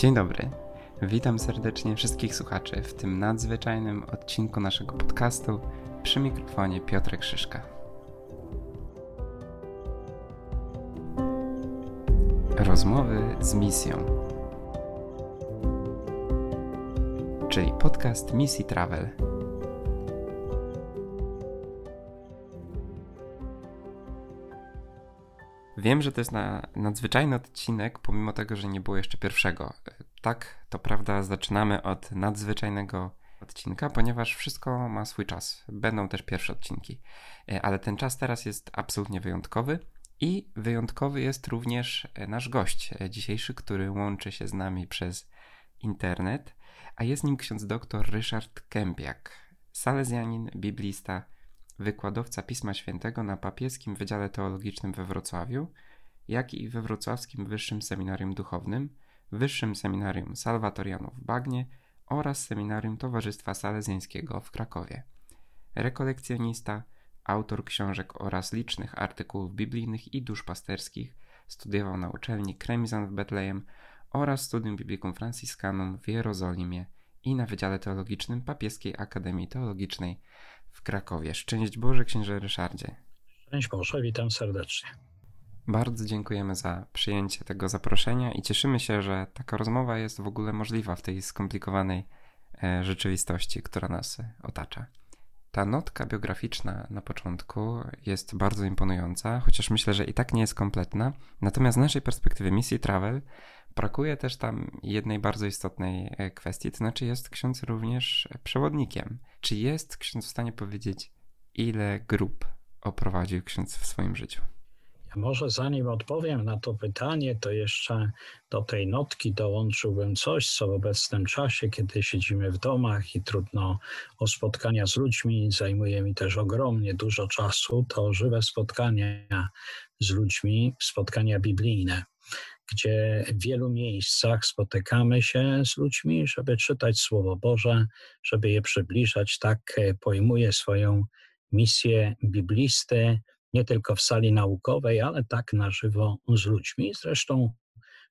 Dzień dobry. Witam serdecznie wszystkich słuchaczy w tym nadzwyczajnym odcinku naszego podcastu przy mikrofonie Piotrek Krzyżka. Rozmowy z misją. Czyli podcast Misji Travel Wiem, że to jest na, nadzwyczajny odcinek, pomimo tego, że nie było jeszcze pierwszego. Tak, to prawda, zaczynamy od nadzwyczajnego odcinka, ponieważ wszystko ma swój czas. Będą też pierwsze odcinki. E, ale ten czas teraz jest absolutnie wyjątkowy i wyjątkowy jest również e, nasz gość e, dzisiejszy, który łączy się z nami przez internet, a jest nim ksiądz dr Ryszard Kępiak, salezjanin, biblista, wykładowca Pisma Świętego na papieskim Wydziale Teologicznym we Wrocławiu, jak i we Wrocławskim Wyższym Seminarium Duchownym, Wyższym Seminarium Salwatorianów w Bagnie oraz Seminarium Towarzystwa Salezjańskiego w Krakowie. Rekolekcjonista, autor książek oraz licznych artykułów biblijnych i duszpasterskich, studiował na uczelni Kremizan w Betlejem oraz Studium Biblicum Franciscanum w Jerozolimie i na Wydziale Teologicznym Papieskiej Akademii Teologicznej w Krakowie. Szczęść Boże, księże Ryszardzie. Szczęść Boże, witam serdecznie. Bardzo dziękujemy za przyjęcie tego zaproszenia i cieszymy się, że taka rozmowa jest w ogóle możliwa w tej skomplikowanej e, rzeczywistości, która nas otacza. Ta notka biograficzna na początku jest bardzo imponująca, chociaż myślę, że i tak nie jest kompletna. Natomiast z naszej perspektywy misji Travel brakuje też tam jednej bardzo istotnej e, kwestii, to znaczy jest ksiądz również przewodnikiem. Czy jest ksiądz w stanie powiedzieć, ile grup oprowadził ksiądz w swoim życiu? Może zanim odpowiem na to pytanie, to jeszcze do tej notki dołączyłbym coś, co w obecnym czasie, kiedy siedzimy w domach i trudno o spotkania z ludźmi, zajmuje mi też ogromnie dużo czasu, to żywe spotkania z ludźmi, spotkania biblijne gdzie w wielu miejscach spotykamy się z ludźmi, żeby czytać Słowo Boże, żeby je przybliżać. Tak e, pojmuje swoją misję biblisty, nie tylko w sali naukowej, ale tak na żywo z ludźmi. Zresztą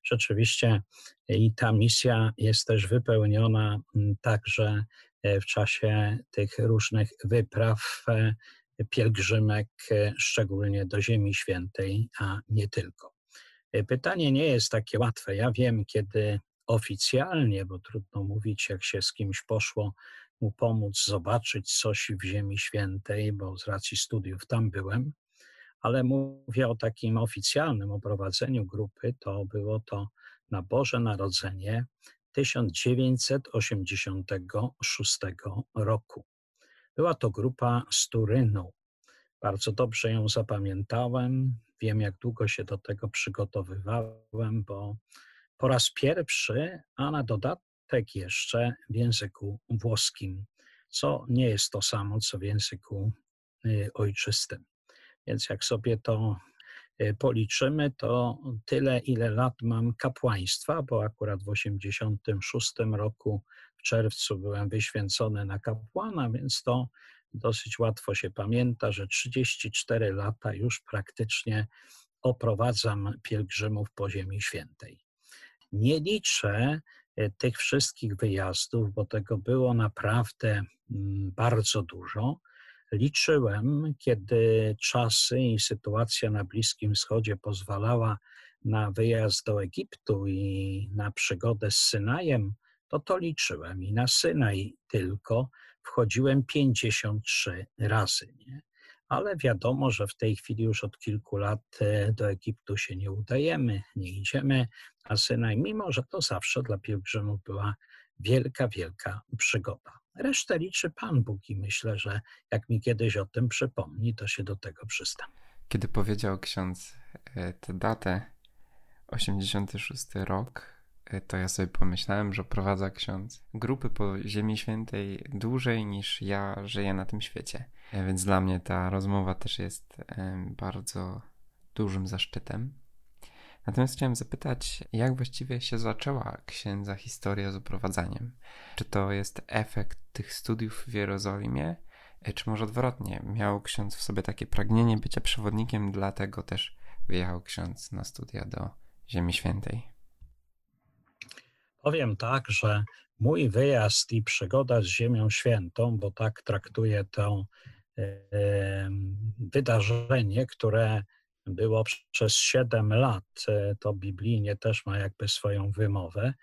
rzeczywiście i ta misja jest też wypełniona także e, w czasie tych różnych wypraw, e, pielgrzymek, szczególnie do Ziemi Świętej, a nie tylko. E, pytanie nie jest takie łatwe. Ja wiem, kiedy oficjalnie, bo trudno mówić, jak się z kimś poszło, mu pomóc zobaczyć coś w Ziemi Świętej, bo z racji studiów tam byłem, ale mówię o takim oficjalnym oprowadzeniu grupy, to było to na Boże Narodzenie 1986 roku. Była to grupa z Turynu. Bardzo dobrze ją zapamiętałem. Wiem, jak długo się do tego przygotowywałem, bo po raz pierwszy, a na dodatek jeszcze w języku włoskim, co nie jest to samo, co w języku y, ojczystym. Więc jak sobie to y, policzymy, to tyle, ile lat mam kapłaństwa, bo akurat w 86 roku w czerwcu byłem wyświęcony na kapłana, więc to dosyć łatwo się pamięta, że 34 lata już praktycznie oprowadzam pielgrzymów po Ziemi Świętej. Nie liczę e, tych wszystkich wyjazdów, bo tego było naprawdę mm, bardzo dużo. Liczyłem, kiedy czasy i sytuacja na Bliskim Wschodzie pozwalała na wyjazd do Egiptu i na przygodę z Synajem, to to liczyłem i na Synaj tylko wchodziłem 53 razy. Nie? Ale wiadomo, że w tej chwili już od kilku lat e, do Egiptu się nie udajemy, nie idziemy na Synaj, mimo że to zawsze dla pielgrzymów była wielka, wielka przygoda. Resztę liczy Pan Bóg i myślę, że jak mi kiedyś o tym przypomni, to się do tego przystam. Kiedy powiedział ksiądz e, tę datę, 86 rok, E, to ja sobie pomyślałem, że prowadza ksiądz grupy po Ziemi Świętej dłużej niż ja żyję na tym świecie. E, więc dla mnie ta rozmowa też jest bardzo dużym zaszczytem. Natomiast chciałem zapytać, jak właściwie się zaczęła księdza historia z oprowadzaniem? Czy to jest efekt tych studiów w Jerozolimie, czy może odwrotnie? Miał ksiądz w sobie takie pragnienie bycia przewodnikiem, dlatego też wyjechał ksiądz na studia do Ziemi Świętej? Powiem tak, że mój wyjazd i przygoda z Ziemią Świętą, bo tak traktuję to wydarzenie, które było przez 7 lat, e, to biblijnie też ma jakby swoją wymowę,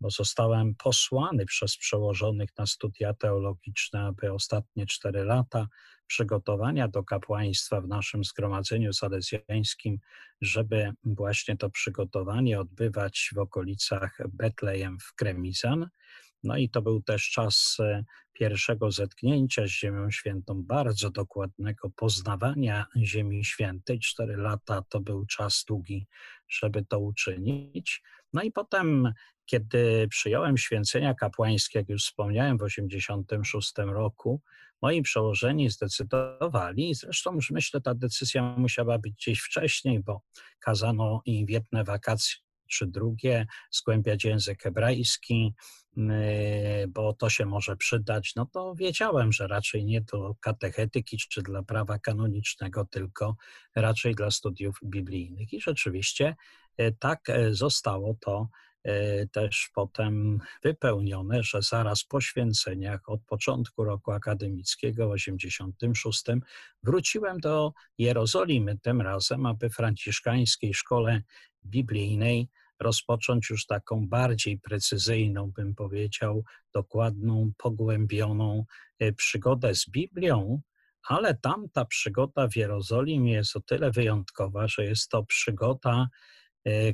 bo zostałem posłany przez przełożonych na studia teologiczne, aby ostatnie 4 lata przygotowania do kapłaństwa w naszym zgromadzeniu salezjańskim, żeby właśnie to przygotowanie odbywać w okolicach Betlejem w Kremizan. No i to był też czas e, pierwszego zetknięcia z Ziemią Świętą, bardzo dokładnego poznawania Ziemi Świętej. Cztery lata to był czas długi, żeby to uczynić. No i potem, kiedy przyjąłem święcenia kapłańskie, jak już wspomniałem, w 1986 roku, moi przełożeni zdecydowali, zresztą już myślę, ta decyzja musiała być gdzieś wcześniej, bo kazano im w jedne wakacje czy drugie, zgłębiać język hebrajski, bo to się może przydać, no to wiedziałem, że raczej nie do katechetyki czy dla prawa kanonicznego, tylko raczej dla studiów biblijnych. I rzeczywiście e, tak e, zostało to też potem wypełnione, że zaraz po święceniach od początku roku akademickiego w 86 wróciłem do Jerozolimy tym razem, aby w franciszkańskiej szkole biblijnej rozpocząć już taką bardziej precyzyjną, bym powiedział, dokładną, pogłębioną e, przygodę z Biblią, ale tam ta przygoda w Jerozolimie jest o tyle wyjątkowa, że jest to przygoda, e,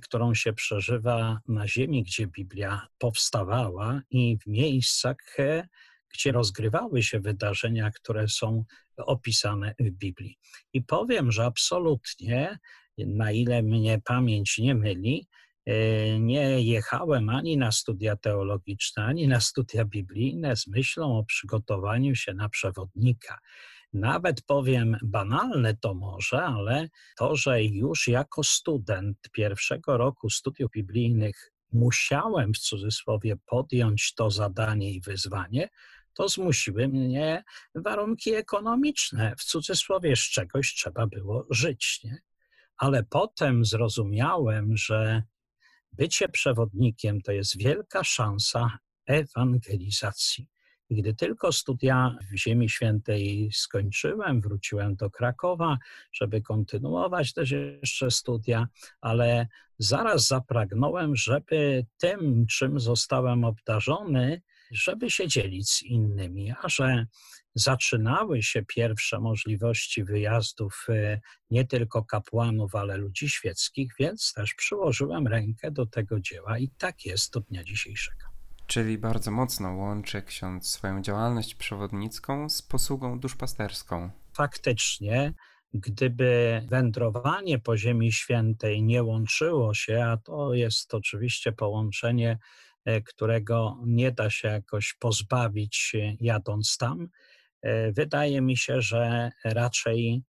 którą się przeżywa na ziemi, gdzie Biblia powstawała i w miejscach, e, gdzie rozgrywały się wydarzenia, które są opisane w Biblii. I powiem, że absolutnie, na ile mnie pamięć nie myli, E, nie jechałem ani na studia teologiczne, ani na studia biblijne z myślą o przygotowaniu się na przewodnika. Nawet powiem banalne to może, ale to, że już jako student pierwszego roku studiów biblijnych musiałem w cudzysłowie podjąć to zadanie i wyzwanie, to zmusiły mnie warunki ekonomiczne. W cudzysłowie z czegoś trzeba było żyć. Nie? Ale potem zrozumiałem, że bycie przewodnikiem to jest wielka szansa ewangelizacji. Gdy tylko studia w Ziemi Świętej skończyłem, wróciłem do Krakowa, żeby kontynuować też jeszcze studia, ale zaraz zapragnąłem, żeby tym, czym zostałem obdarzony, żeby się dzielić z innymi, a że zaczynały się pierwsze możliwości wyjazdów y, nie tylko kapłanów, ale ludzi świeckich, więc też przyłożyłem rękę do tego dzieła i tak jest do dnia dzisiejszego. Czyli bardzo mocno łączy ksiądz swoją działalność przewodnicką z posługą duszpasterską. Faktycznie, gdyby wędrowanie po Ziemi Świętej nie łączyło się, a to jest oczywiście połączenie, e, którego nie da się jakoś pozbawić e, jadąc tam, E, wydaje mi się, że raczej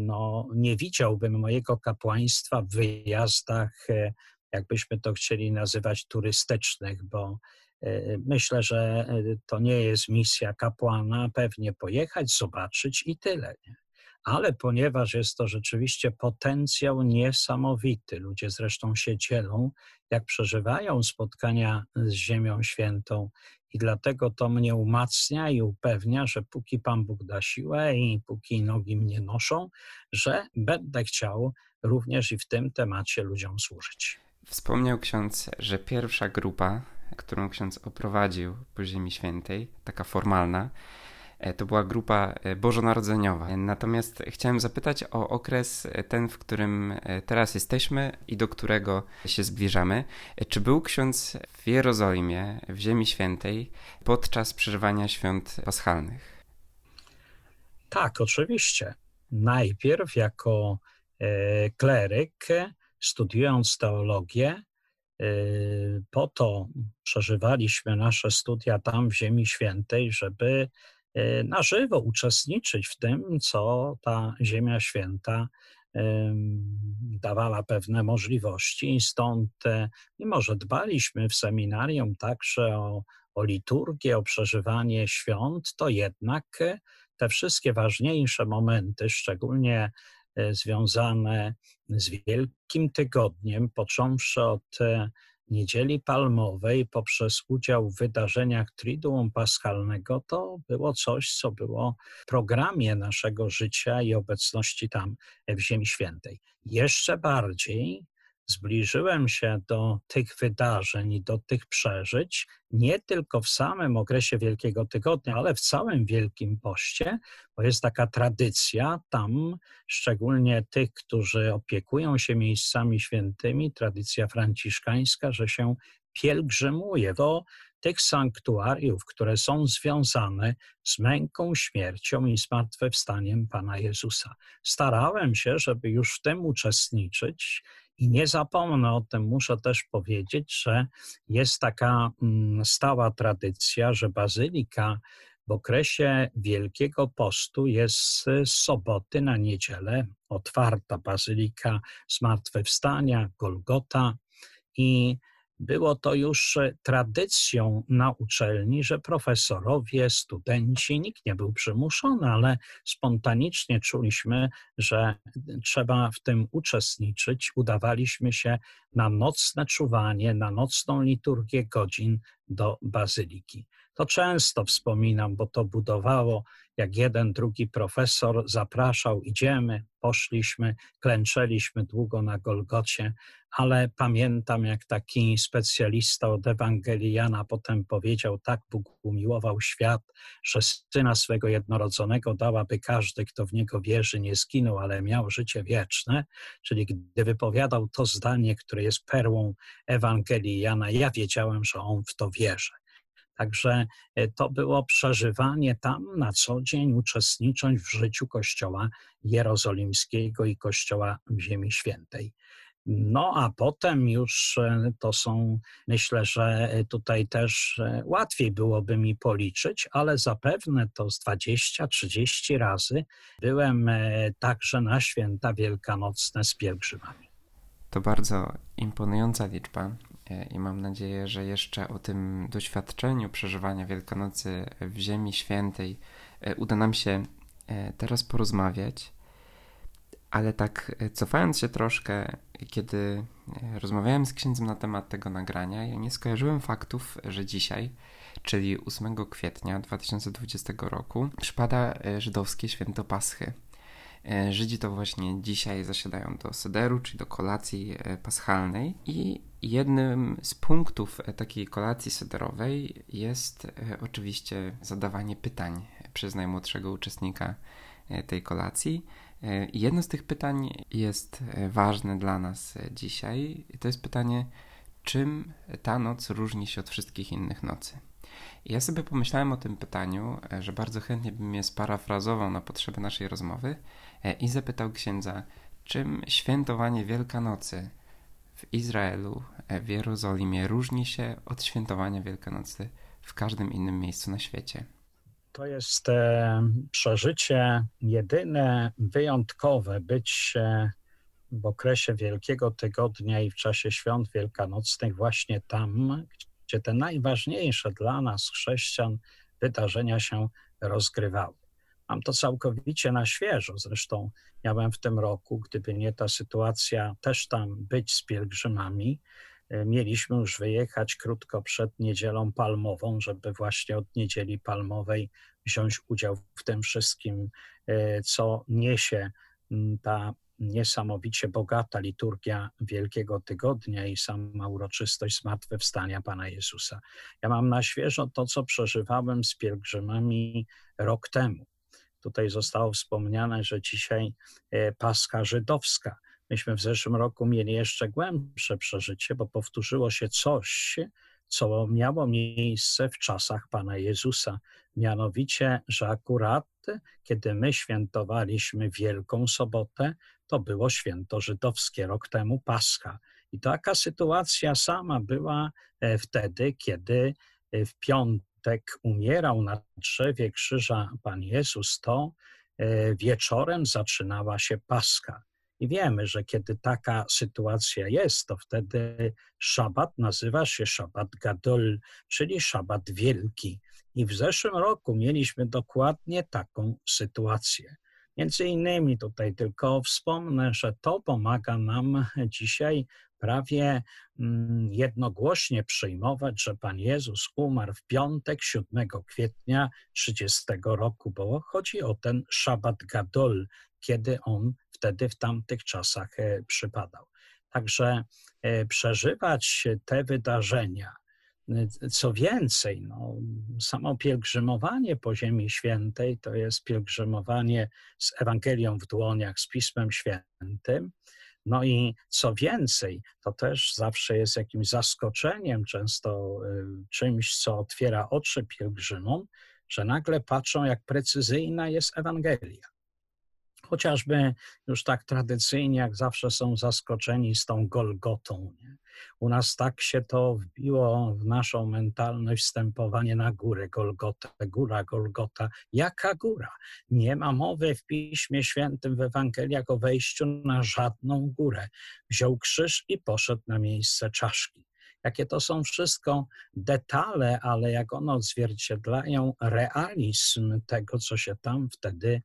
no, nie widziałbym mojego kapłaństwa w wyjazdach, jakbyśmy to chcieli nazywać, turystycznych, bo myślę, że to nie jest misja kapłana, pewnie pojechać, zobaczyć i tyle. Nie? ale ponieważ jest to rzeczywiście potencjał niesamowity, ludzie zresztą się dzielą, jak przeżywają spotkania z Ziemią Świętą, i dlatego to mnie umacnia i upewnia, że póki Pan Bóg da siłę i póki nogi mnie noszą, że będę chciał również i w tym temacie ludziom służyć. Wspomniał ksiądz, że pierwsza grupa, którą ksiądz oprowadził po Ziemi Świętej, taka formalna, E, to była grupa e, bożonarodzeniowa. Natomiast chciałem zapytać o okres e, ten, w którym teraz jesteśmy i do którego się zbliżamy. Czy był ksiądz w Jerozolimie, w Ziemi Świętej, podczas przeżywania świąt paschalnych? Tak, oczywiście. Najpierw jako kleryk, studiując teologię, po to przeżywaliśmy nasze studia tam w Ziemi Świętej, żeby E, na żywo uczestniczyć w tym, co ta Ziemia Święta dawała pewne możliwości. Stąd, mimo że dbaliśmy w seminarium także o, o liturgię, o przeżywanie świąt, to jednak te wszystkie ważniejsze momenty, szczególnie związane z Wielkim Tygodniem, począwszy od Niedzieli Palmowej poprzez udział w wydarzeniach Triduum Paschalnego, to było coś, co było w programie naszego życia i obecności tam w Ziemi Świętej. Jeszcze bardziej zbliżyłem się do tych wydarzeń i do tych przeżyć nie tylko w samym okresie Wielkiego Tygodnia, ale w całym Wielkim Poście, bo jest taka tradycja tam, szczególnie tych, którzy opiekują się miejscami świętymi, tradycja franciszkańska, że się pielgrzymuje do tych sanktuariów, które są związane z męką, śmiercią i zmartwychwstaniem Pana Jezusa. Starałem się, żeby już w tym uczestniczyć i nie zapomnę o tym, muszę też powiedzieć, że jest taka mm, stała tradycja, że bazylika w okresie Wielkiego Postu jest z soboty na niedzielę otwarta. Bazylika Zmartwychwstania, Golgota i było to już e, tradycją na uczelni, że profesorowie, studenci, nikt nie był przymuszony, ale spontanicznie czuliśmy, że trzeba w tym uczestniczyć. Udawaliśmy się na nocne czuwanie, na nocną liturgię godzin do bazyliki. To często wspominam, bo to budowało, jak jeden, drugi profesor zapraszał, idziemy, poszliśmy, klęczeliśmy długo na Golgocie, ale pamiętam, jak taki specjalista od Ewangelii Jana potem powiedział, tak Bóg umiłował świat, że Syna swego jednorodzonego dał, aby każdy, kto w Niego wierzy, nie zginął, ale miał życie wieczne. Czyli gdy wypowiadał to zdanie, które jest perłą Ewangelii Jana, ja wiedziałem, że on w to wierzy. Także e, to było przeżywanie tam na co dzień, uczestnicząc w życiu Kościoła Jerozolimskiego i Kościoła Ziemi Świętej. No a potem już e, to są, myślę, że tutaj też e, łatwiej byłoby mi policzyć, ale zapewne to z 20-30 razy byłem także na święta wielkanocne z pielgrzymami. To bardzo imponująca liczba. E, i mam nadzieję, że jeszcze o tym doświadczeniu przeżywania Wielkanocy w Ziemi Świętej e, uda nam się e, teraz porozmawiać. Ale tak cofając się troszkę, kiedy rozmawiałem z księdzem na temat tego nagrania, ja nie skojarzyłem faktów, że dzisiaj, czyli 8 kwietnia 2020 roku, przypada żydowskie święto Paschy. Żydzi to właśnie dzisiaj zasiadają do sederu, czyli do kolacji paschalnej i Jednym z punktów e, takiej kolacji sederowej jest e, oczywiście zadawanie pytań przez najmłodszego uczestnika e, tej kolacji. Jedno z tych pytań jest ważne dla nas dzisiaj. To jest pytanie, czym ta noc różni się od wszystkich innych nocy? Ja sobie pomyślałem o tym pytaniu, że bardzo chętnie bym je sparafrazował na potrzeby naszej rozmowy i zapytał księdza, czym świętowanie Wielkanocy w Izraelu, e, w Jerozolimie różni się od świętowania Wielkanocy w każdym innym miejscu na świecie. To jest e, przeżycie jedyne, wyjątkowe, być w okresie Wielkiego Tygodnia i w czasie świąt wielkanocnych właśnie tam, gdzie te najważniejsze dla nas, chrześcijan, wydarzenia się rozgrywały. Mam to całkowicie na świeżo. Zresztą miałem w tym roku, gdyby nie ta sytuacja, też tam być z pielgrzymami. E, mieliśmy już wyjechać krótko przed niedzielą palmową, żeby właśnie od niedzieli palmowej wziąć udział w tym wszystkim, e, co niesie ta niesamowicie bogata liturgia Wielkiego Tygodnia i sama uroczystość zmartwychwstania Pana Jezusa. Ja mam na świeżo to, co przeżywałem z pielgrzymami rok temu. Tutaj zostało wspomniane, że dzisiaj e, Paska żydowska. Myśmy w zeszłym roku mieli jeszcze głębsze przeżycie, bo powtórzyło się coś, co miało miejsce w czasach Pana Jezusa. Mianowicie, że akurat kiedy my świętowaliśmy Wielką Sobotę, to było święto żydowskie, rok temu Pascha. I taka sytuacja sama była e, wtedy, kiedy e, w piątek umierał na drzewie krzyża Pan Jezus, to e, wieczorem zaczynała się Paska. I wiemy, że kiedy taka sytuacja jest, to wtedy szabat nazywa się szabat gadol, czyli szabat wielki. I w zeszłym roku mieliśmy dokładnie taką sytuację. Między innymi tutaj tylko wspomnę, że to pomaga nam dzisiaj prawie mm, jednogłośnie przyjmować, że Pan Jezus umarł w piątek 7 kwietnia 30 roku, bo chodzi o ten Szabat Gadol, kiedy on wtedy w tamtych czasach e, przypadał. Także e, przeżywać te wydarzenia, co więcej, no, samo pielgrzymowanie po Ziemi Świętej to jest pielgrzymowanie z Ewangelią w dłoniach, z Pismem Świętym. No i co więcej, to też zawsze jest jakimś zaskoczeniem, często y, czymś, co otwiera oczy pielgrzymom, że nagle patrzą, jak precyzyjna jest Ewangelia chociażby już tak tradycyjnie, jak zawsze są zaskoczeni z tą Golgotą. Nie? U nas tak się to wbiło w naszą mentalność wstępowanie na górę, Golgotę, góra, Golgota. Jaka góra? Nie ma mowy w Piśmie Świętym, w Ewangeliach o wejściu na żadną górę. Wziął krzyż i poszedł na miejsce czaszki jakie to są wszystko detale, ale jak one odzwierciedlają realizm tego, co się tam wtedy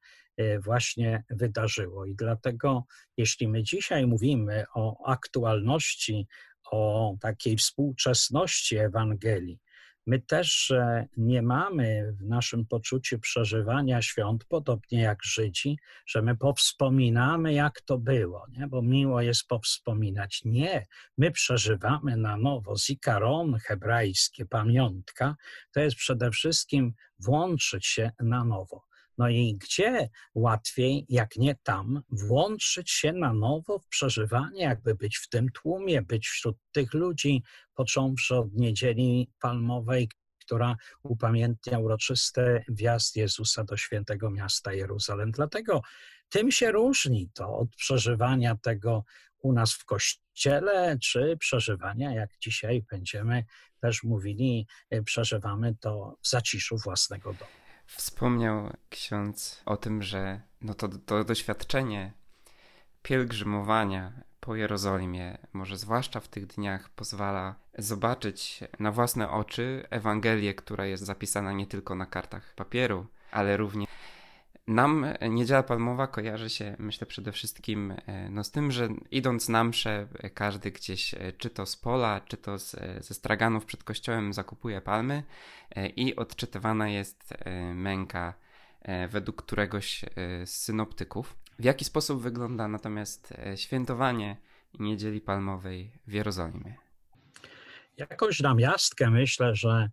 właśnie wydarzyło. I dlatego, jeśli my dzisiaj mówimy o aktualności, o takiej współczesności Ewangelii, My też e, nie mamy w naszym poczuciu przeżywania świąt, podobnie jak Żydzi, że my powspominamy, jak to było, nie? bo miło jest powspominać. Nie, my przeżywamy na nowo. Zikaron hebrajskie, pamiątka, to jest przede wszystkim włączyć się na nowo. No i gdzie łatwiej, jak nie tam, włączyć się na nowo w przeżywanie, jakby być w tym tłumie, być wśród tych ludzi, począwszy od niedzieli palmowej, która upamiętnia uroczysty wjazd Jezusa do świętego miasta Jeruzalem. Dlatego tym się różni to od przeżywania tego u nas w kościele, czy przeżywania, jak dzisiaj będziemy też mówili, przeżywamy to w zaciszu własnego domu. Wspomniał ksiądz o tym, że no to, to doświadczenie pielgrzymowania po Jerozolimie, może zwłaszcza w tych dniach, pozwala zobaczyć na własne oczy Ewangelię, która jest zapisana nie tylko na kartach papieru, ale również nam Niedziela Palmowa kojarzy się, myślę, przede wszystkim e, no, z tym, że idąc na mszę, e, każdy gdzieś, e, czy to z pola, czy to z, ze straganów przed kościołem zakupuje palmy i odczytywana jest męka według któregoś z synoptyków. W jaki sposób wygląda natomiast świętowanie Niedzieli Palmowej w Jerozolimie? Jakoś na miastkę myślę, że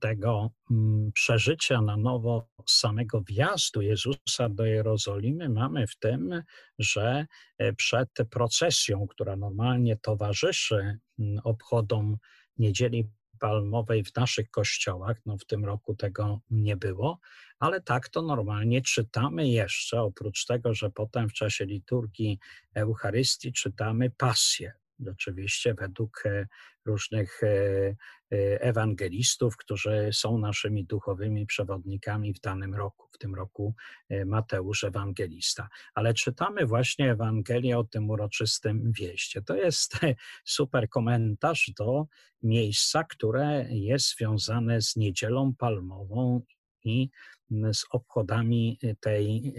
tego mm, przeżycia na nowo samego wjazdu Jezusa do Jerozolimy mamy w tym, że e, przed procesją, która normalnie towarzyszy mm, obchodom Niedzieli Palmowej w naszych kościołach, no w tym roku tego nie było, ale tak to normalnie czytamy jeszcze, oprócz tego, że potem w czasie liturgii Eucharystii czytamy pasję oczywiście według e, różnych e, e, ewangelistów, którzy są naszymi duchowymi przewodnikami w danym roku, w tym roku Mateusz Ewangelista. Ale czytamy właśnie Ewangelię o tym uroczystym wieście. To jest super komentarz do miejsca, które jest związane z Niedzielą Palmową i z obchodami tej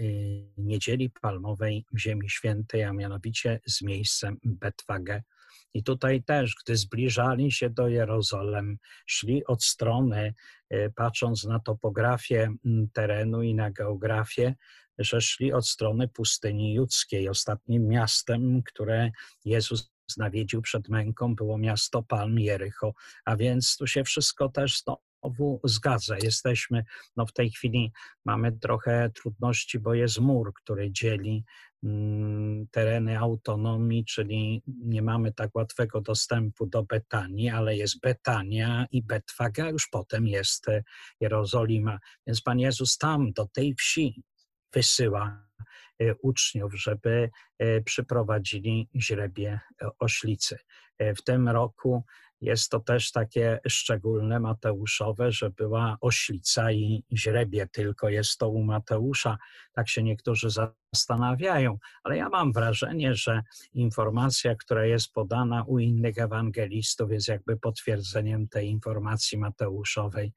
niedzieli palmowej w Ziemi Świętej, a mianowicie z miejscem Betwage i tutaj też, gdy zbliżali się do Jerozolem, szli od strony, e, patrząc na topografię terenu i na geografię, że szli od strony pustyni judzkiej. Ostatnim miastem, które Jezus nawiedził przed męką, było miasto Palm Jericho, a więc tu się wszystko też znowu zgadza. Jesteśmy, no w tej chwili mamy trochę trudności, bo jest mur, który dzieli Mm, tereny autonomii, czyli nie mamy tak łatwego dostępu do Betanii, ale jest Betania i Betwaga, już potem jest e, Jerozolima. Więc Pan Jezus tam, do tej wsi wysyła e, uczniów, żeby e, przyprowadzili źrebie oślicy. W tym roku jest to też takie szczególne Mateuszowe, że była oślica i źrebie, tylko jest to u Mateusza. Tak się niektórzy zastanawiają, ale ja mam wrażenie, że informacja, która jest podana u innych ewangelistów, jest jakby potwierdzeniem tej informacji Mateuszowej.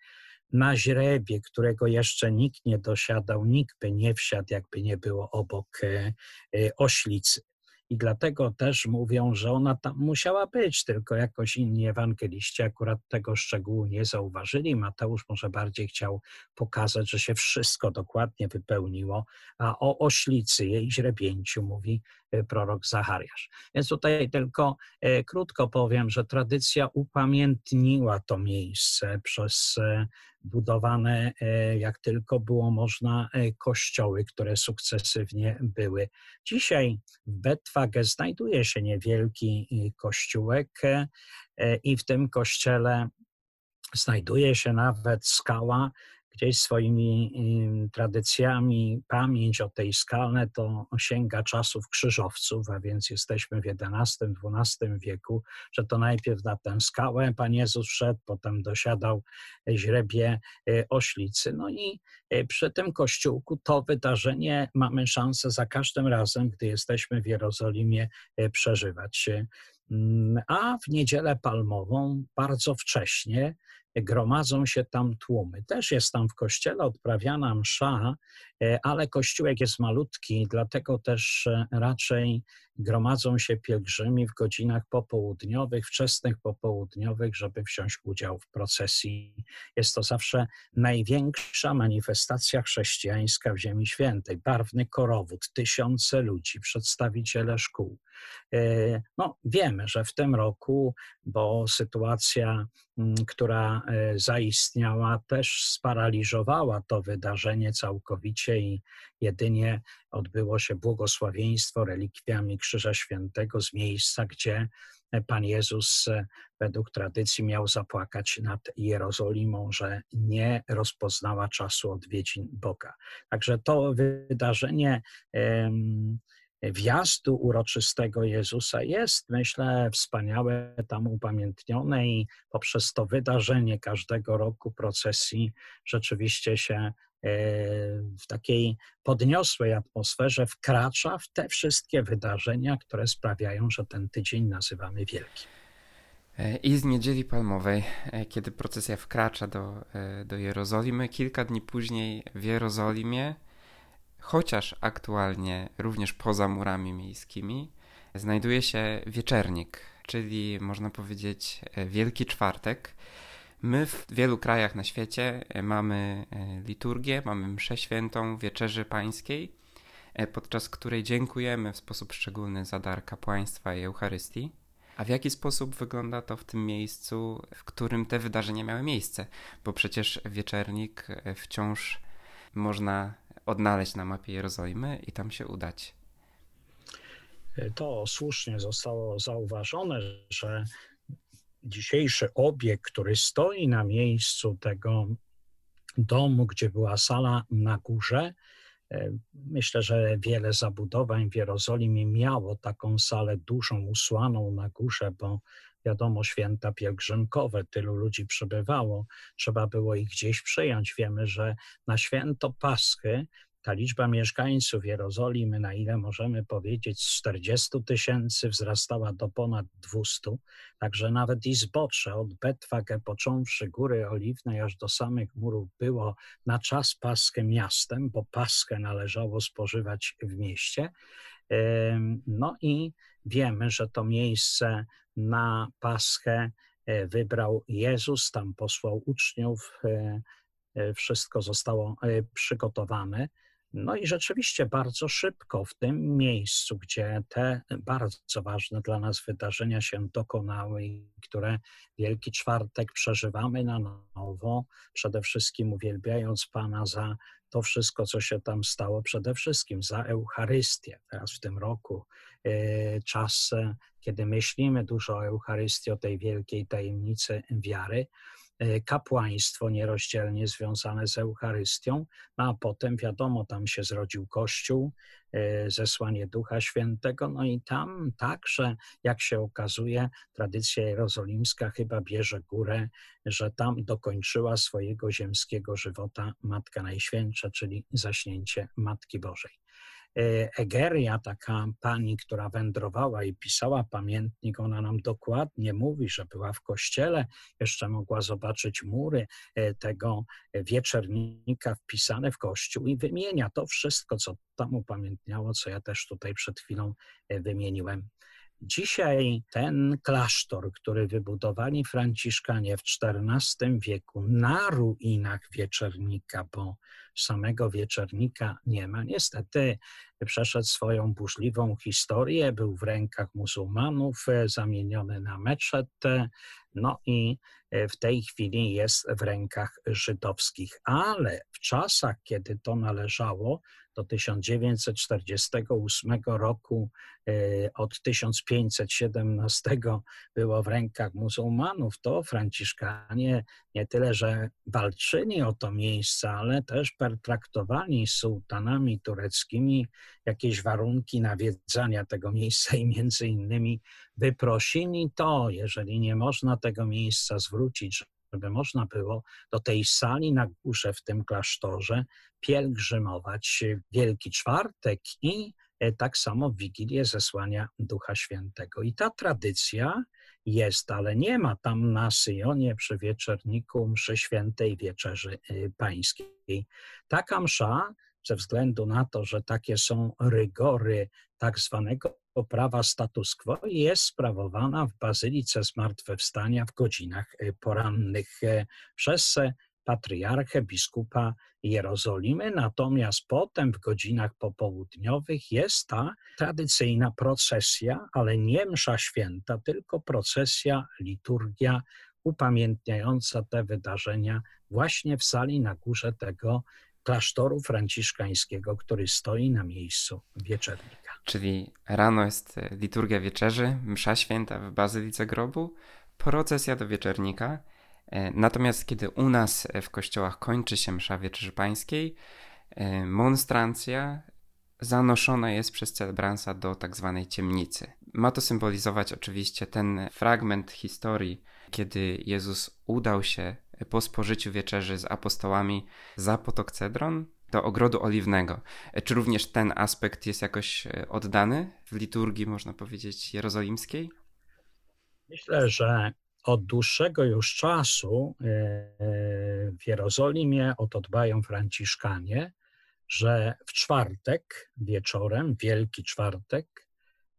Na źrebie, którego jeszcze nikt nie dosiadał, nikt by nie wsiadł, jakby nie było obok e, e, oślicy. I dlatego też mówią, że ona tam musiała być, tylko jakoś inni ewangeliści akurat tego szczegółu nie zauważyli. Mateusz może bardziej chciał pokazać, że się wszystko dokładnie wypełniło, a o oślicy, jej źrebięciu mówi prorok Zachariasz. Więc tutaj tylko e, krótko powiem, że tradycja upamiętniła to miejsce przez e, budowane jak tylko było można kościoły, które sukcesywnie były. Dzisiaj w Betwage znajduje się niewielki kościółek i w tym kościele znajduje się nawet skała, gdzieś swoimi tradycjami pamięć o tej skale to sięga czasów krzyżowców, a więc jesteśmy w XI-XII wieku, że to najpierw na tę skałę Pan Jezus szedł, potem dosiadał źrebie e, oślicy. No i e, przy tym kościółku to wydarzenie mamy szansę za każdym razem, gdy jesteśmy w Jerozolimie, e, przeżywać. Mm, a w niedzielę palmową bardzo wcześnie gromadzą się tam tłumy. Też jest tam w kościele odprawiana msza, e, ale kościółek jest malutki, dlatego też e, raczej gromadzą się pielgrzymi w godzinach popołudniowych, wczesnych popołudniowych, żeby wziąć udział w procesji. Jest to zawsze największa manifestacja chrześcijańska w Ziemi Świętej. Barwny korowód, tysiące ludzi, przedstawiciele szkół. E, no, wiemy, że w tym roku, bo sytuacja, mm, która e, zaistniała, też sparaliżowała to wydarzenie całkowicie i jedynie odbyło się błogosławieństwo relikwiami Krzyża Świętego z miejsca, gdzie Pan Jezus e, według tradycji miał zapłakać nad Jerozolimą, że nie rozpoznała czasu odwiedzin Boga. Także to wydarzenie wjazdu uroczystego Jezusa jest, myślę, wspaniałe, tam upamiętnione i poprzez to wydarzenie każdego roku procesji rzeczywiście się w takiej podniosłej atmosferze wkracza w te wszystkie wydarzenia, które sprawiają, że ten tydzień nazywamy wielkim. E, I z niedzieli palmowej, e, kiedy procesja wkracza do, do Jerozolimy, kilka dni później w Jerozolimie chociaż aktualnie również poza murami miejskimi, znajduje się wieczernik, czyli można powiedzieć e, Wielki Czwartek. My w wielu krajach na świecie e, mamy e, liturgię, mamy mszę świętą Wieczerzy Pańskiej, podczas której dziękujemy w sposób szczególny za dar kapłaństwa i Eucharystii. A w jaki sposób wygląda to w tym miejscu, w którym te wydarzenia miały miejsce? Bo przecież wieczernik wciąż można odnaleźć na mapie Jerozolimy i tam się udać. To słusznie zostało zauważone, że dzisiejszy obiekt, który stoi na miejscu tego domu, gdzie była sala na górze, e, Myślę, że wiele zabudowań w Jerozolimie miało taką salę dużą, usłaną na górze, bo wiadomo, święta pielgrzymkowe, tylu ludzi przybywało, trzeba było ich gdzieś przyjąć. Wiemy, że na święto Paschy ta liczba mieszkańców Jerozolimy, na ile możemy powiedzieć, z 40 tysięcy wzrastała do ponad 200, także nawet i zbocze od Betwage, począwszy Góry Oliwnej, aż do samych murów było na czas Paschę miastem, bo Paschę należało spożywać w mieście. No i wiemy, że to miejsce na Paschę e, wybrał Jezus, tam posłał uczniów, e, e, wszystko zostało przygotowane. No i rzeczywiście bardzo szybko w tym miejscu, gdzie te bardzo ważne dla nas wydarzenia się dokonały i które Wielki Czwartek przeżywamy na nowo, przede wszystkim uwielbiając Pana za to wszystko, co się tam stało, przede wszystkim za Eucharystię. Teraz w tym roku czas, kiedy myślimy dużo o Eucharystii, o tej wielkiej tajemnicy wiary, E, kapłaństwo nierozdzielnie związane z Eucharystią, no a potem wiadomo, tam się zrodził Kościół, e, zesłanie Ducha Świętego, no i tam także, jak się okazuje, tradycja jerozolimska chyba bierze górę, że tam dokończyła swojego ziemskiego żywota Matka Najświętsza, czyli zaśnięcie Matki Bożej. Egeria, taka pani, która wędrowała i pisała pamiętnik, ona nam dokładnie mówi, że była w kościele, jeszcze mogła zobaczyć mury tego wieczernika wpisane w kościół i wymienia to wszystko, co tam upamiętniało, co ja też tutaj przed chwilą wymieniłem. Dzisiaj ten klasztor, który wybudowali Franciszkanie w XIV wieku na ruinach wieczernika, bo samego wieczernika nie ma, niestety przeszedł swoją burzliwą historię, był w rękach muzułmanów, e, zamieniony na meczet, no i e, w tej chwili jest w rękach żydowskich. Ale w czasach, kiedy to należało do 1948 roku, od 1517 było w rękach muzułmanów, to Franciszkanie nie tyle, że walczyli o to miejsce, ale też pertraktowani sułtanami tureckimi jakieś warunki nawiedzania tego miejsca i między innymi wyprosili to, jeżeli nie można tego miejsca zwrócić, żeby można było do tej sali na górze w tym klasztorze pielgrzymować Wielki Czwartek i e, tak samo w Wigilię zesłania Ducha Świętego. I ta tradycja jest, ale nie ma tam na Syjonie przy wieczerniku mszy świętej wieczerzy y, pańskiej. Taka msza, ze względu na to, że takie są rygory tak zwanego prawa status quo, jest sprawowana w Bazylice Zmartwychwstania w godzinach y, porannych y, przez patriarchę, biskupa Jerozolimy, natomiast potem w godzinach popołudniowych jest ta tradycyjna procesja, ale nie msza święta, tylko procesja, liturgia upamiętniająca te wydarzenia właśnie w sali na górze tego klasztoru franciszkańskiego, który stoi na miejscu wieczernika. Czyli rano jest liturgia wieczerzy, msza święta w Bazylice Grobu, procesja do wieczernika, E, natomiast kiedy u nas w kościołach kończy się msza wieczerzy pańskiej, e, monstrancja zanoszona jest przez celebransa do tak zwanej ciemnicy. Ma to symbolizować oczywiście ten fragment historii, kiedy Jezus udał się po spożyciu wieczerzy z apostołami za potok Cedron do ogrodu oliwnego. E, czy również ten aspekt jest jakoś oddany w liturgii, można powiedzieć, jerozolimskiej? Myślę, że od dłuższego już czasu e, w Jerozolimie o to dbają Franciszkanie, że w czwartek wieczorem, Wielki Czwartek,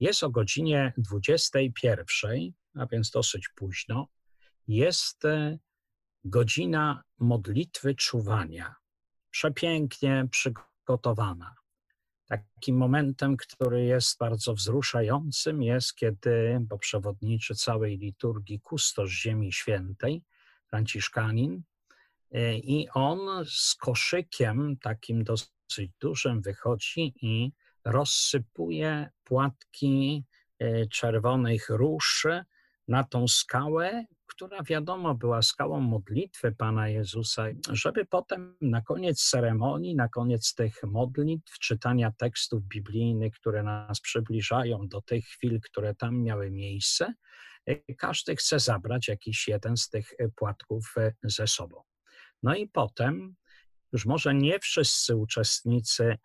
jest o godzinie 21, a więc dosyć późno, jest e, godzina modlitwy czuwania, przepięknie przygotowana. Takim momentem, który jest bardzo wzruszającym, jest kiedy, bo przewodniczy całej liturgii kustosz Ziemi Świętej, Franciszkanin, e, i on z koszykiem takim dosyć dużym wychodzi i rozsypuje płatki e, czerwonych róż na tą skałę która wiadomo była skałą modlitwy Pana Jezusa, żeby potem na koniec ceremonii, na koniec tych modlitw, czytania tekstów biblijnych, które nas przybliżają do tych chwil, które tam miały miejsce, każdy chce zabrać jakiś jeden z tych płatków ze sobą. No i potem już może nie wszyscy uczestnicy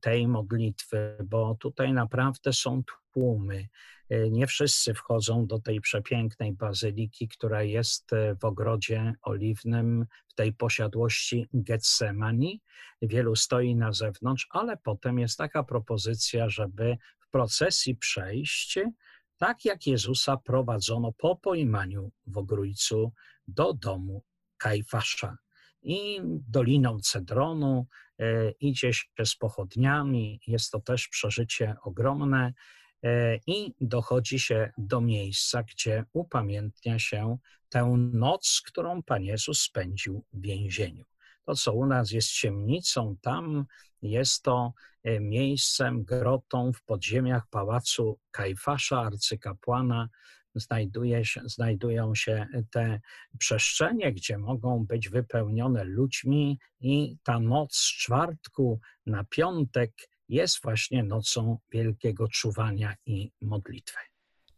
tej modlitwy, bo tutaj naprawdę są tłumy. E, nie wszyscy wchodzą do tej przepięknej bazyliki, która jest e, w ogrodzie oliwnym, w tej posiadłości Getsemani. Wielu stoi na zewnątrz, ale potem jest taka propozycja, żeby w procesji przejść, tak jak Jezusa prowadzono po pojmaniu w ogrójcu do domu Kajfasza. I doliną Cedronu e, idzie się z pochodniami, jest to też przeżycie ogromne. E, i dochodzi się do miejsca, gdzie upamiętnia się tę noc, którą Pan Jezus spędził w więzieniu. To, co u nas jest ciemnicą, tam jest to e, miejscem, grotą w podziemiach pałacu Kajfasza, arcykapłana. Znajduje się, znajdują się te przestrzenie, gdzie mogą być wypełnione ludźmi, i ta noc z czwartku na piątek jest właśnie nocą wielkiego czuwania i modlitwy.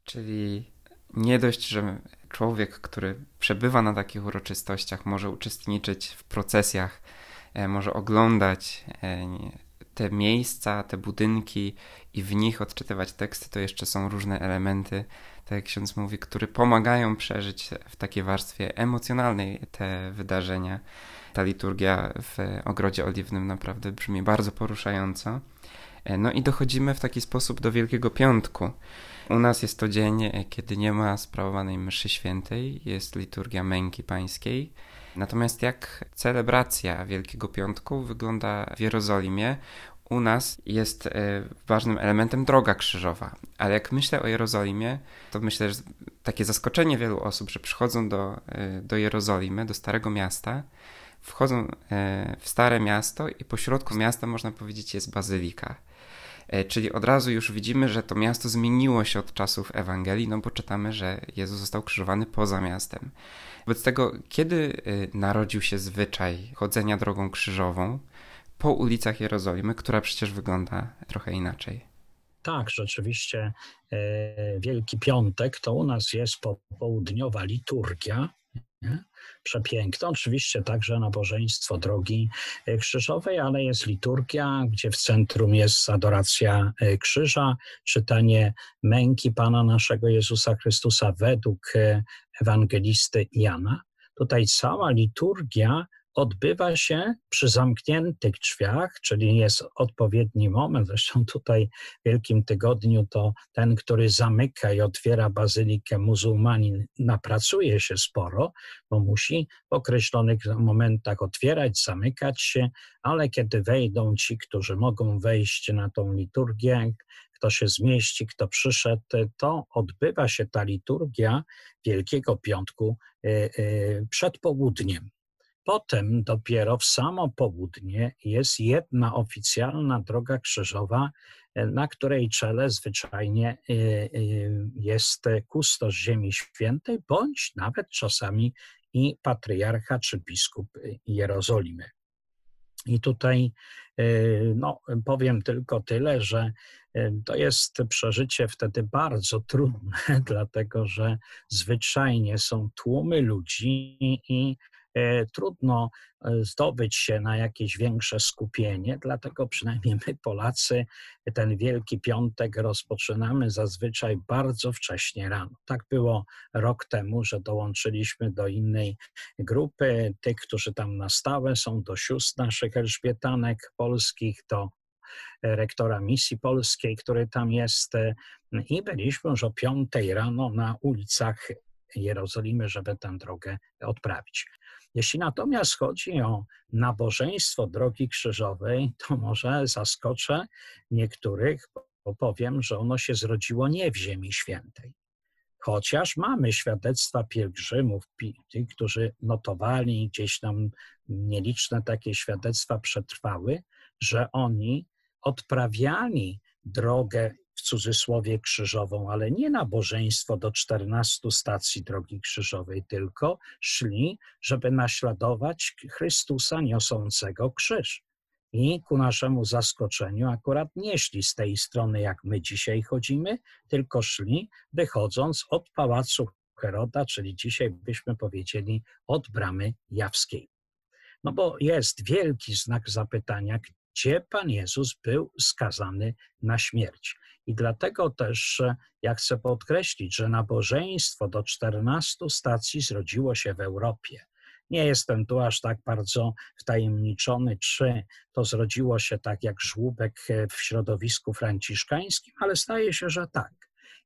Czyli nie dość, że człowiek, który przebywa na takich uroczystościach, może uczestniczyć w procesjach, e, może oglądać e, te miejsca, te budynki i w nich odczytywać teksty, to jeszcze są różne elementy, tak jak ksiądz mówi, które pomagają przeżyć w takiej warstwie emocjonalnej te wydarzenia. Ta liturgia w Ogrodzie Oliwnym naprawdę brzmi bardzo poruszająco. E, no i dochodzimy w taki sposób do Wielkiego Piątku. U nas jest to dzień, e, kiedy nie ma sprawowanej mszy świętej, jest liturgia męki pańskiej. Natomiast jak celebracja Wielkiego Piątku wygląda w Jerozolimie, u nas jest e, ważnym elementem droga krzyżowa. Ale jak myślę o Jerozolimie, to myślę, że takie zaskoczenie wielu osób, że przychodzą do, do Jerozolimy, do Starego Miasta, wchodzą w Stare Miasto i po środku miasta, można powiedzieć, jest bazylika. E, czyli od razu już widzimy, że to miasto zmieniło się od czasów Ewangelii, no bo czytamy, że Jezus został krzyżowany poza miastem. Wobec tego, kiedy e, narodził się zwyczaj chodzenia drogą krzyżową po ulicach Jerozolimy, która przecież wygląda trochę inaczej? Tak, rzeczywiście e, Wielki Piątek to u nas jest popołudniowa liturgia, nie? Przepiękne. Oczywiście także nabożeństwo drogi e, krzyżowej, ale jest liturgia, gdzie w centrum jest adoracja e, krzyża, czytanie męki Pana naszego Jezusa Chrystusa według ewangelisty Jana. Tutaj cała liturgia odbywa się przy zamkniętych drzwiach, czyli jest odpowiedni moment. Zresztą tutaj w Wielkim Tygodniu to ten, który zamyka i otwiera bazylikę muzułmanin, napracuje się sporo, bo musi w określonych momentach otwierać, zamykać się, ale kiedy wejdą ci, którzy mogą wejść na tą liturgię, kto się zmieści, kto przyszedł, to odbywa się ta liturgia Wielkiego Piątku e, e, przed południem. Potem dopiero w samo południe jest jedna oficjalna droga krzyżowa, e, na której czele zwyczajnie e, e, jest kustosz Ziemi Świętej, bądź nawet czasami i patriarcha czy biskup Jerozolimy. I tutaj no, powiem tylko tyle, że to jest przeżycie wtedy bardzo trudne, dlatego że zwyczajnie są tłumy ludzi i trudno e, zdobyć się na jakieś większe skupienie, dlatego przynajmniej my, Polacy, ten Wielki Piątek rozpoczynamy zazwyczaj bardzo wcześnie rano. Tak było rok temu, że dołączyliśmy do innej grupy, tych, którzy tam na stałe są, do sióstr naszych elżbietanek polskich, do rektora misji polskiej, który tam jest i byliśmy już o piątej rano na ulicach Jerozolimy, żeby tę drogę odprawić. Jeśli natomiast chodzi o nabożeństwo drogi krzyżowej, to może zaskoczę niektórych, bo powiem, że ono się zrodziło nie w Ziemi Świętej. Chociaż mamy świadectwa pielgrzymów, tych, którzy notowali, gdzieś tam nieliczne takie świadectwa przetrwały, że oni odprawiali drogę w cudzysłowie krzyżową, ale nie nabożeństwo do 14 stacji drogi krzyżowej, tylko szli, żeby naśladować Chrystusa niosącego krzyż. I ku naszemu zaskoczeniu akurat nie szli z tej strony, jak my dzisiaj chodzimy, tylko szli wychodząc od pałacu Heroda, czyli dzisiaj byśmy powiedzieli od bramy jawskiej. No bo jest wielki znak zapytania, gdzie Pan Jezus był skazany na śmierć. I dlatego też ja chcę podkreślić, że nabożeństwo do 14 stacji zrodziło się w Europie. Nie jestem tu aż tak bardzo wtajemniczony, czy to zrodziło się tak jak żłóbek w środowisku franciszkańskim, ale staje się, że tak.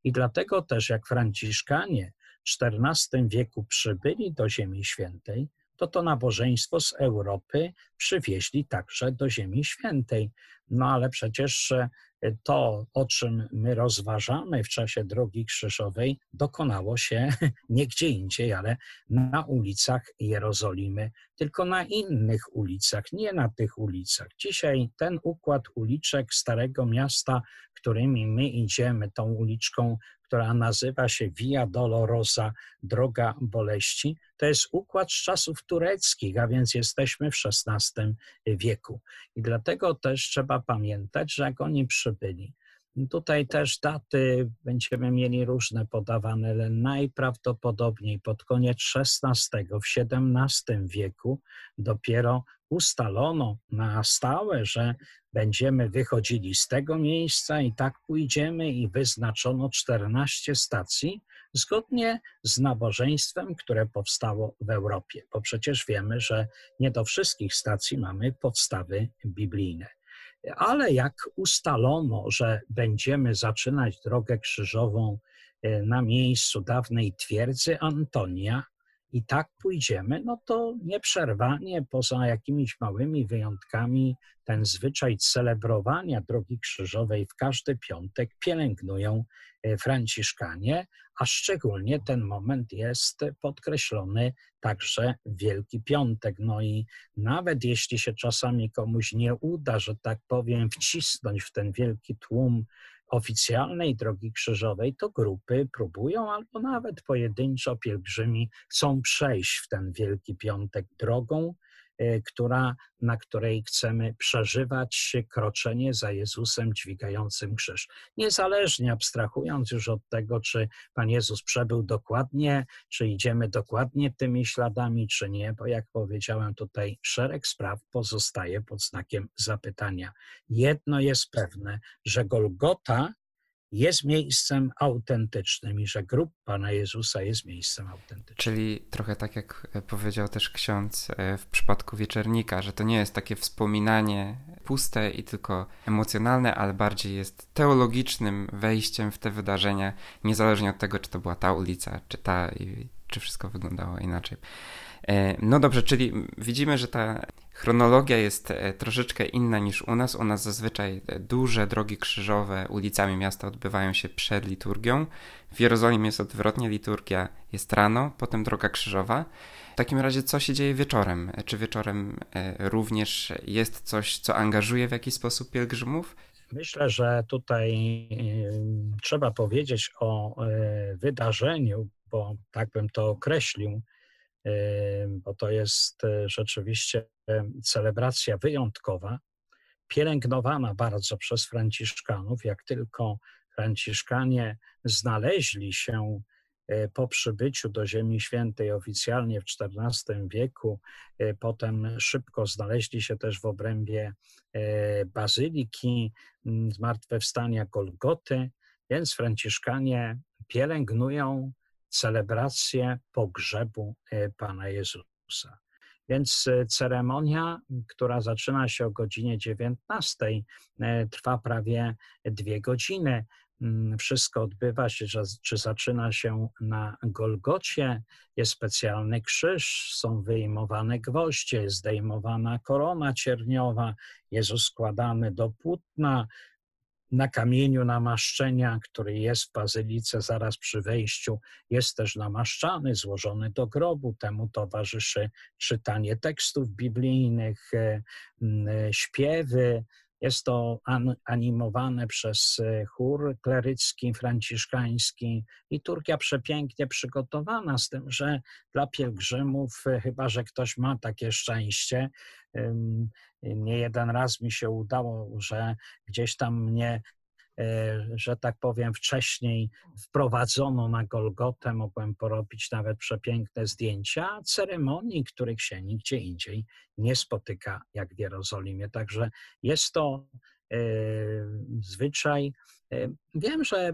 I dlatego też jak Franciszkanie w XIV wieku przybyli do Ziemi Świętej, to to nabożeństwo z Europy przywieźli także do Ziemi Świętej. No ale przecież to, o czym my rozważamy w czasie drogi krzyżowej, dokonało się nie gdzie indziej, ale na ulicach Jerozolimy, tylko na innych ulicach, nie na tych ulicach. Dzisiaj ten układ uliczek Starego Miasta, którymi my idziemy, tą uliczką która nazywa się Via Dolorosa, Droga Boleści. To jest układ z czasów tureckich, a więc jesteśmy w XVI wieku. I dlatego też trzeba pamiętać, że jak oni przybyli, Tutaj też daty będziemy mieli różne podawane, ale najprawdopodobniej pod koniec XVI, w XVII wieku dopiero ustalono na stałe, że będziemy wychodzili z tego miejsca i tak pójdziemy i wyznaczono 14 stacji zgodnie z nabożeństwem, które powstało w Europie, bo przecież wiemy, że nie do wszystkich stacji mamy podstawy biblijne. Ale jak ustalono, że będziemy zaczynać drogę krzyżową e, na miejscu dawnej twierdzy Antonia, i tak pójdziemy, no to nieprzerwanie, poza jakimiś małymi wyjątkami, ten zwyczaj celebrowania drogi krzyżowej w każdy piątek pielęgnują e, Franciszkanie, a szczególnie ten moment jest podkreślony także Wielki Piątek. No i nawet jeśli się czasami komuś nie uda, że tak powiem, wcisnąć w ten wielki tłum oficjalnej drogi krzyżowej, to grupy próbują albo nawet pojedynczo pielgrzymi chcą przejść w ten Wielki Piątek drogą, która, na której chcemy przeżywać kroczenie za Jezusem dźwigającym krzyż. Niezależnie abstrahując już od tego, czy Pan Jezus przebył dokładnie, czy idziemy dokładnie tymi śladami, czy nie, bo jak powiedziałem tutaj, szereg spraw pozostaje pod znakiem zapytania. Jedno jest pewne, że Golgota jest miejscem autentycznym i że grób Pana Jezusa jest miejscem autentycznym. Czyli trochę tak jak powiedział też ksiądz e, w przypadku wieczernika, że to nie jest takie wspominanie puste i tylko emocjonalne, ale bardziej jest teologicznym wejściem w te wydarzenia, niezależnie od tego, czy to była ta ulica, czy ta, czy wszystko wyglądało inaczej. E, no dobrze, czyli widzimy, że ta chronologia jest e, troszeczkę inna niż u nas. U nas zazwyczaj e, duże drogi krzyżowe ulicami miasta odbywają się przed liturgią. W Jerozolimie jest odwrotnie, liturgia jest rano, potem droga krzyżowa. W takim razie co się dzieje wieczorem? Czy wieczorem również jest coś, co angażuje w jakiś sposób pielgrzymów? Myślę, że tutaj trzeba powiedzieć o wydarzeniu, bo tak bym to określił, bo to jest e, rzeczywiście celebracja wyjątkowa, pielęgnowana bardzo przez Franciszkanów. Jak tylko Franciszkanie znaleźli się e, po przybyciu do Ziemi Świętej oficjalnie w XIV wieku, e, potem szybko znaleźli się też w obrębie bazyliki zmartwychwstania Golgoty, więc Franciszkanie pielęgnują celebrację pogrzebu e, Pana Jezusa. Więc e, ceremonia, która zaczyna się o godzinie 19, e, trwa prawie dwie godziny. Mm, wszystko odbywa się, czy zaczyna się na Golgocie, jest specjalny krzyż, są wyjmowane gwoździe, zdejmowana korona cierniowa, Jezus składany do płótna, na kamieniu namaszczenia, który jest w bazylice zaraz przy wejściu, jest też namaszczany, złożony do grobu. Temu towarzyszy czytanie tekstów biblijnych, e, e, śpiewy. Jest to animowane przez e, chór klerycki, franciszkański. Liturgia przepięknie przygotowana, z tym, że dla pielgrzymów, chyba że ktoś ma takie szczęście, nie jeden raz mi się udało, że gdzieś tam mnie e, że tak powiem, wcześniej wprowadzono na Golgotę, mogłem porobić nawet przepiękne zdjęcia ceremonii, których się nigdzie indziej nie spotyka, jak w Jerozolimie. Także jest to e, zwyczaj. E, wiem, że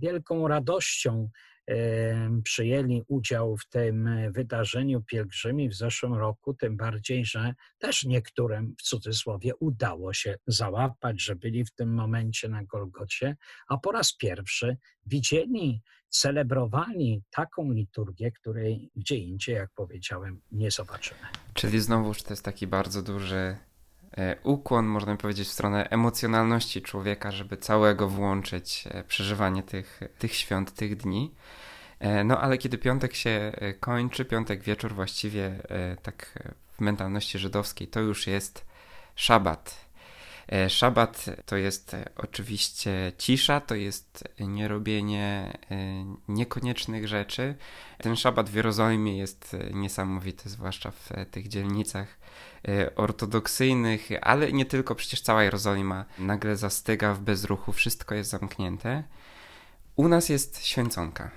wielką radością przyjęli udział w tym wydarzeniu pielgrzymi w zeszłym roku, tym bardziej, że też niektórym w cudzysłowie udało się załapać, że byli w tym momencie na Golgocie, a po raz pierwszy widzieli, celebrowali taką liturgię, której gdzie indziej, jak powiedziałem, nie zobaczymy. Czyli znowuż to jest taki bardzo duży ukłon, można powiedzieć, w stronę emocjonalności człowieka, żeby całego włączyć e, przeżywanie tych, tych świąt, tych dni. E, no ale kiedy piątek się e, kończy, piątek wieczór właściwie e, tak w mentalności żydowskiej, to już jest szabat. E, szabat to jest oczywiście cisza, to jest nierobienie niekoniecznych rzeczy. Ten szabat w Jerozolimie jest niesamowity, zwłaszcza w tych dzielnicach ortodoksyjnych, ale nie tylko, przecież cała Jerozolima nagle zastyga w bezruchu, wszystko jest zamknięte. U nas jest święconka.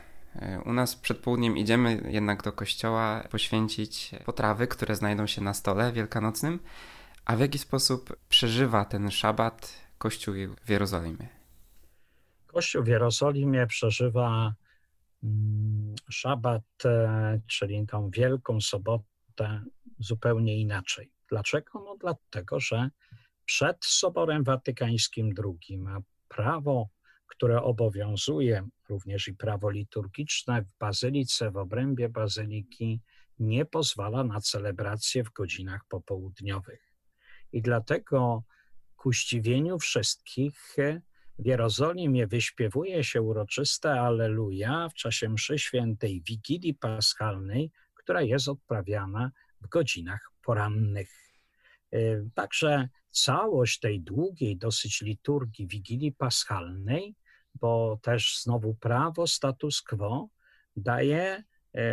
U nas przed południem idziemy jednak do kościoła poświęcić potrawy, które znajdą się na stole wielkanocnym. A w jaki sposób przeżywa ten szabat Kościół w Jerozolimie? Kościół w Jerozolimie przeżywa mm, szabat, e, czyli tą wielką sobotę zupełnie inaczej. Dlaczego? No dlatego, że przed Soborem Watykańskim II ma prawo które obowiązuje, również i prawo liturgiczne w bazylice, w obrębie bazyliki, nie pozwala na celebrację w godzinach popołudniowych. I dlatego ku zdziwieniu wszystkich w Jerozolimie wyśpiewuje się uroczyste Alleluja w czasie mszy świętej Wigilii Paschalnej, która jest odprawiana w godzinach porannych. Także całość tej długiej dosyć liturgii Wigilii Paschalnej bo też znowu prawo status quo daje e,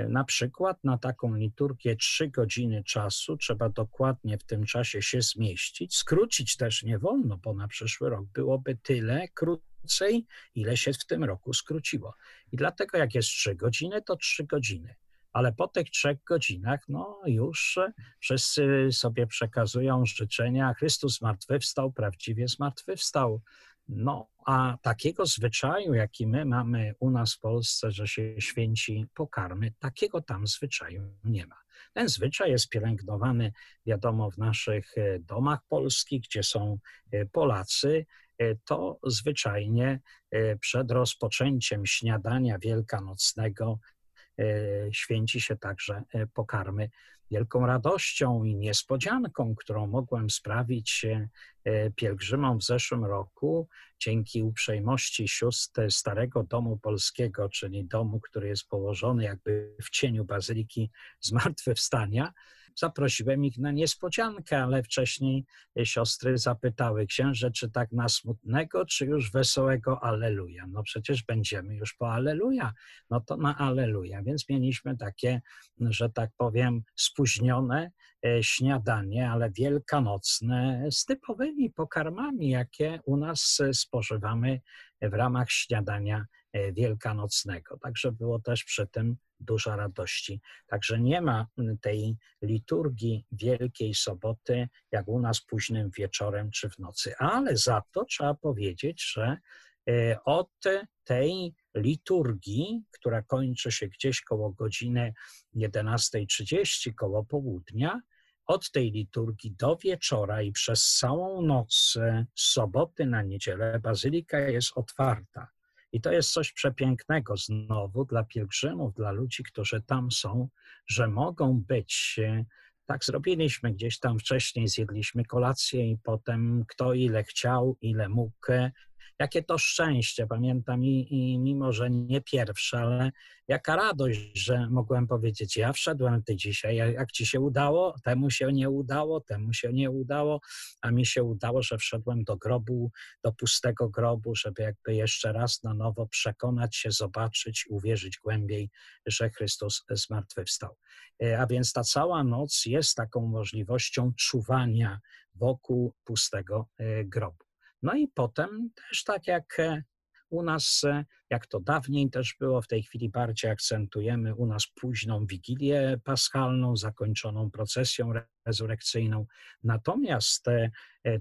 na przykład na taką liturgię trzy godziny czasu, trzeba dokładnie w tym czasie się zmieścić. Skrócić też nie wolno, bo na przyszły rok byłoby tyle krócej, ile się w tym roku skróciło. I dlatego jak jest trzy godziny, to trzy godziny. Ale po tych trzech godzinach, no już wszyscy sobie przekazują życzenia. Chrystus zmartwychwstał, prawdziwie zmartwychwstał. No, a takiego zwyczaju, jaki my mamy u nas w Polsce, że się święci pokarmy, takiego tam zwyczaju nie ma. Ten zwyczaj jest pielęgnowany, wiadomo, w naszych e, domach polskich, gdzie są e, Polacy. E, to zwyczajnie przed rozpoczęciem śniadania wielkanocnego święci się także pokarmy wielką radością i niespodzianką, którą mogłem sprawić e, pielgrzymom w zeszłym roku, dzięki uprzejmości sióstr Starego Domu Polskiego, czyli domu, który jest położony jakby w cieniu Bazyliki Zmartwychwstania, Zaprosiłem ich na niespodziankę, ale wcześniej siostry zapytały księże, czy tak na smutnego, czy już wesołego Aleluja. No przecież będziemy już po Aleluja, no to na Aleluja. Więc mieliśmy takie, że tak powiem, spóźnione e, śniadanie, ale wielkanocne z typowymi pokarmami, jakie u nas spożywamy w ramach śniadania e, wielkanocnego. Także było też przy tym dużo radości. Także nie ma tej liturgii Wielkiej Soboty, jak u nas późnym wieczorem czy w nocy. Ale za to trzeba powiedzieć, że e, od tej liturgii, która kończy się gdzieś koło godziny 11.30, koło południa, od tej liturgii do wieczora i przez całą noc e, soboty na niedzielę bazylika jest otwarta. I to jest coś przepięknego znowu dla pielgrzymów, dla ludzi, którzy tam są, że mogą być. E, tak zrobiliśmy gdzieś tam wcześniej, zjedliśmy kolację i potem kto ile chciał, ile mógł, Jakie to szczęście, pamiętam i, i mimo, że nie pierwsze, ale jaka radość, że mogłem powiedzieć, ja wszedłem ty dzisiaj, jak ci się udało, temu się nie udało, temu się nie udało, a mi się udało, że wszedłem do grobu, do pustego grobu, żeby jakby jeszcze raz na nowo przekonać się, zobaczyć, uwierzyć głębiej, że Chrystus zmartwychwstał. E, a więc ta cała noc jest taką możliwością czuwania wokół pustego e, grobu. No i potem też tak jak e, u nas, e, jak to dawniej też było, w tej chwili bardziej akcentujemy u nas późną Wigilię Paschalną, zakończoną procesją rezurekcyjną. Natomiast e,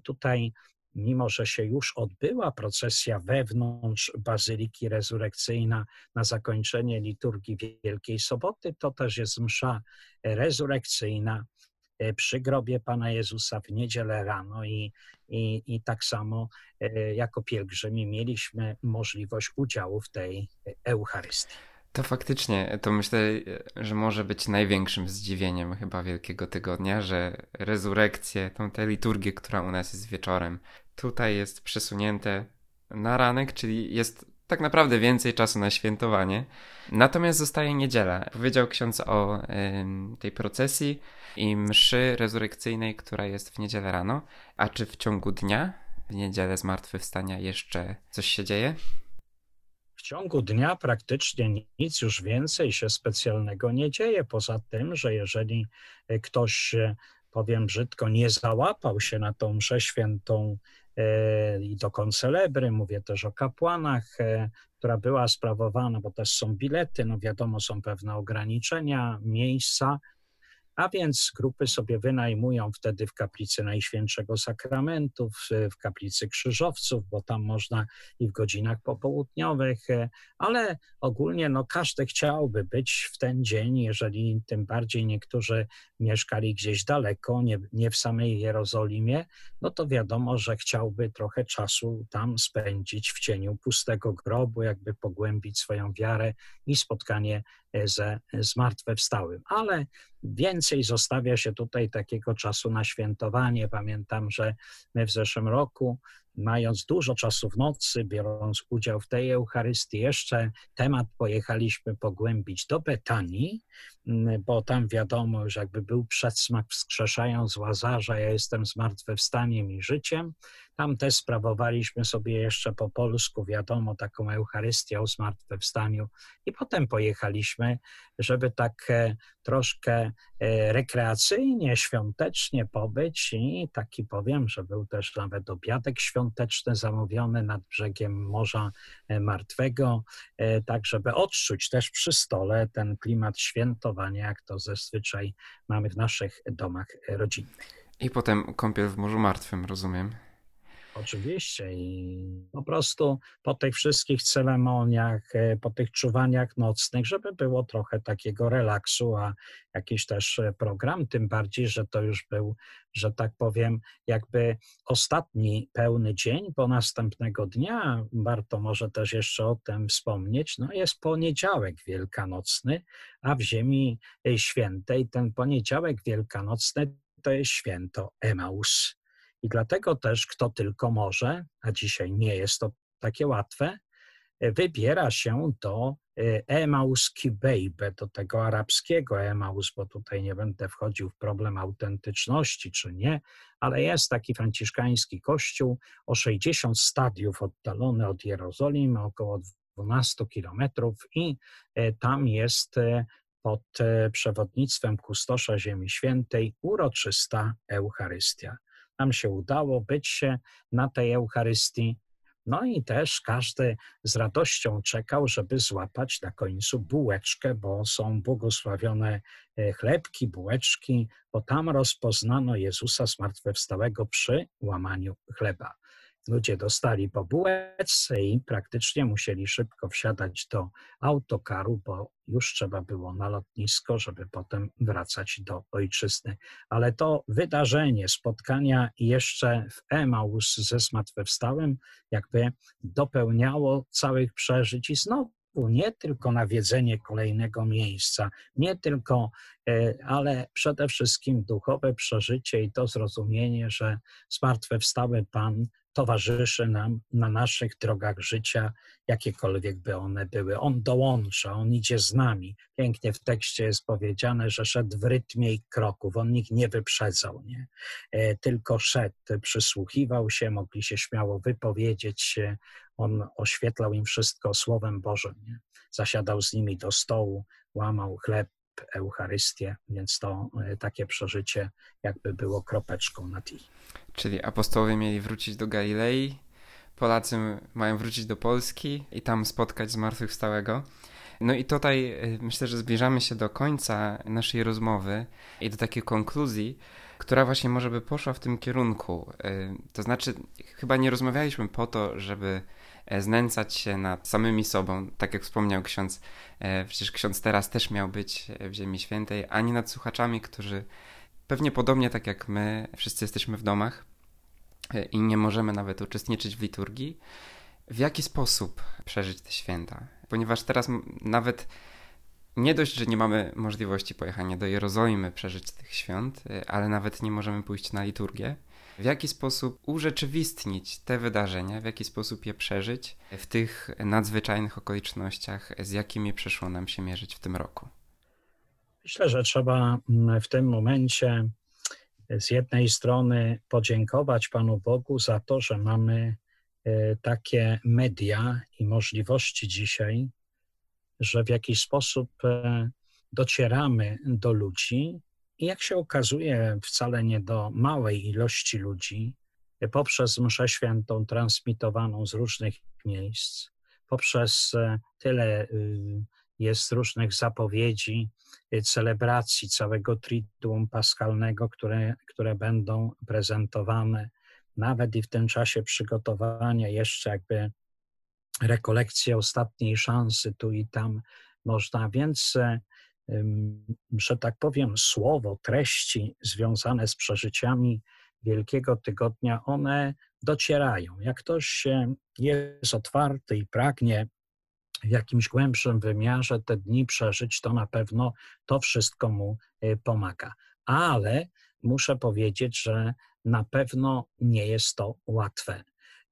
tutaj, mimo że się już odbyła procesja wewnątrz Bazyliki Rezurekcyjna na zakończenie liturgii Wielkiej Soboty, to też jest msza rezurekcyjna przy grobie Pana Jezusa w niedzielę rano i, i, i tak samo e, jako pielgrzymi mieliśmy możliwość udziału w tej Eucharystii. To faktycznie, to myślę, że może być największym zdziwieniem chyba Wielkiego Tygodnia, że rezurekcję, tą tę liturgię, która u nas jest wieczorem, tutaj jest przesunięte na ranek, czyli jest tak naprawdę więcej czasu na świętowanie. Natomiast zostaje niedziela. Powiedział ksiądz o y, tej procesji i mszy rezurekcyjnej, która jest w niedzielę rano. A czy w ciągu dnia w niedzielę zmartwychwstania jeszcze coś się dzieje? W ciągu dnia praktycznie nic już więcej się specjalnego nie dzieje, poza tym, że jeżeli ktoś, powiem brzydko, nie załapał się na tą mszę świętą e, i do koncelebry, mówię też o kapłanach, e, która była sprawowana, bo też są bilety, no wiadomo, są pewne ograniczenia, miejsca, a więc grupy sobie wynajmują wtedy w kaplicy Najświętszego Sakramentu, w, kaplicy Krzyżowców, bo tam można i w godzinach popołudniowych, ale ogólnie no, każdy chciałby być w ten dzień, jeżeli tym bardziej niektórzy mieszkali gdzieś daleko, nie, nie w samej Jerozolimie, no to wiadomo, że chciałby trochę czasu tam spędzić w cieniu pustego grobu, jakby pogłębić swoją wiarę i spotkanie ze zmartwychwstałym. Ale więcej zostawia się tutaj takiego czasu na świętowanie. Pamiętam, że my w zeszłym roku mając dużo czasu w nocy, biorąc udział w tej Eucharystii, jeszcze temat pojechaliśmy pogłębić do Betanii, mm, bo tam wiadomo, że jakby był przedsmak wskrzeszając Łazarza, ja jestem zmartwychwstaniem i życiem. Tam też sprawowaliśmy sobie jeszcze po polsku, wiadomo, taką Eucharystię o zmartwychwstaniu i potem pojechaliśmy, żeby tak e, troszkę rekreacyjnie, świątecznie pobyć i taki powiem, że był też nawet obiadek świąteczny zamówiony nad brzegiem Morza e, Martwego, tak żeby odczuć też przy stole ten klimat świętowania, jak to zazwyczaj mamy w naszych domach rodzinnych. I potem kąpiel w Morzu Martwym, rozumiem. Oczywiście i po prostu po tych wszystkich ceremoniach, e, po tych czuwaniach nocnych, żeby było trochę takiego relaksu, a jakiś też e, program, tym bardziej, że to już był, że tak powiem, jakby ostatni pełny dzień, bo następnego dnia, warto może też jeszcze o tym wspomnieć, no jest poniedziałek wielkanocny, a w Ziemi Świętej ten poniedziałek wielkanocny to jest święto Emaus. I dlatego też kto tylko może, a dzisiaj nie jest to takie łatwe, e, wybiera się do e, Emaus Kibejbe, do tego arabskiego Emaus, bo tutaj nie będę wchodził w problem autentyczności czy nie, ale jest taki franciszkański kościół o 60 stadiów oddalony od Jerozolimy, około 12 kilometrów i e, tam jest pod przewodnictwem kustosza Ziemi Świętej uroczysta Eucharystia nam się udało być się na tej Eucharystii. No i też każdy z radością czekał, żeby złapać na końcu bułeczkę, bo są błogosławione e, chlebki, bułeczki, bo tam rozpoznano Jezusa zmartwychwstałego przy łamaniu chleba. Ludzie dostali po bułeczce i praktycznie musieli szybko wsiadać do autokaru, bo już trzeba było na lotnisko, żeby potem wracać do ojczyzny. Ale to wydarzenie, spotkania jeszcze w Emaus ze zmartwychwstałym jakby dopełniało całych przeżyć i znowu nie tylko nawiedzenie kolejnego miejsca, nie tylko, ale przede wszystkim duchowe przeżycie i to zrozumienie, że zmartwychwstały Pan towarzyszy nam na naszych drogach życia, jakiekolwiek by one były. On dołącza, on idzie z nami. Pięknie w tekście jest powiedziane, że szedł w rytmie i kroków, on nikt nie wyprzedzał, nie? E, tylko szedł, przysłuchiwał się, mogli się śmiało wypowiedzieć, on oświetlał im wszystko Słowem Bożym, nie? zasiadał z nimi do stołu, łamał chleb, Eucharystię, więc to e, takie przeżycie jakby było kropeczką na i. Czyli apostołowie mieli wrócić do Galilei, Polacy mają wrócić do Polski i tam spotkać zmartwychwstałego. No i tutaj e, myślę, że zbliżamy się do końca naszej rozmowy i do takiej konkluzji, która właśnie może by poszła w tym kierunku. E, to znaczy, chyba nie rozmawialiśmy po to, żeby E, znęcać się nad samymi sobą, tak jak wspomniał ksiądz, e, przecież ksiądz teraz też miał być w Ziemi Świętej, ani nad słuchaczami, którzy pewnie podobnie tak jak my, wszyscy jesteśmy w domach e, i nie możemy nawet uczestniczyć w liturgii. W jaki sposób przeżyć te święta? Ponieważ teraz nawet nie dość, że nie mamy możliwości pojechania do Jerozolimy, przeżyć tych świąt, ale nawet nie możemy pójść na liturgię w jaki sposób urzeczywistnić te wydarzenia, w jaki sposób je przeżyć w tych nadzwyczajnych okolicznościach, z jakimi przyszło nam się mierzyć w tym roku. Myślę, że trzeba mm, w tym momencie z jednej strony podziękować Panu Bogu za to, że mamy e, takie media i możliwości dzisiaj, że w jakiś sposób e, docieramy do ludzi i jak się okazuje, wcale nie do małej ilości ludzi, poprzez mszę świętą transmitowaną z różnych miejsc, poprzez e, tyle y, jest różnych zapowiedzi, celebracji całego Triduum Paschalnego, które, które będą prezentowane nawet i w tym czasie przygotowania jeszcze jakby rekolekcje ostatniej szansy tu i tam można, więc e, że tak powiem, słowo, treści związane z przeżyciami Wielkiego Tygodnia, one docierają. Jak ktoś jest otwarty i pragnie w jakimś głębszym wymiarze te dni przeżyć, to na pewno to wszystko mu e, pomaga. Ale muszę powiedzieć, że na pewno nie jest to łatwe.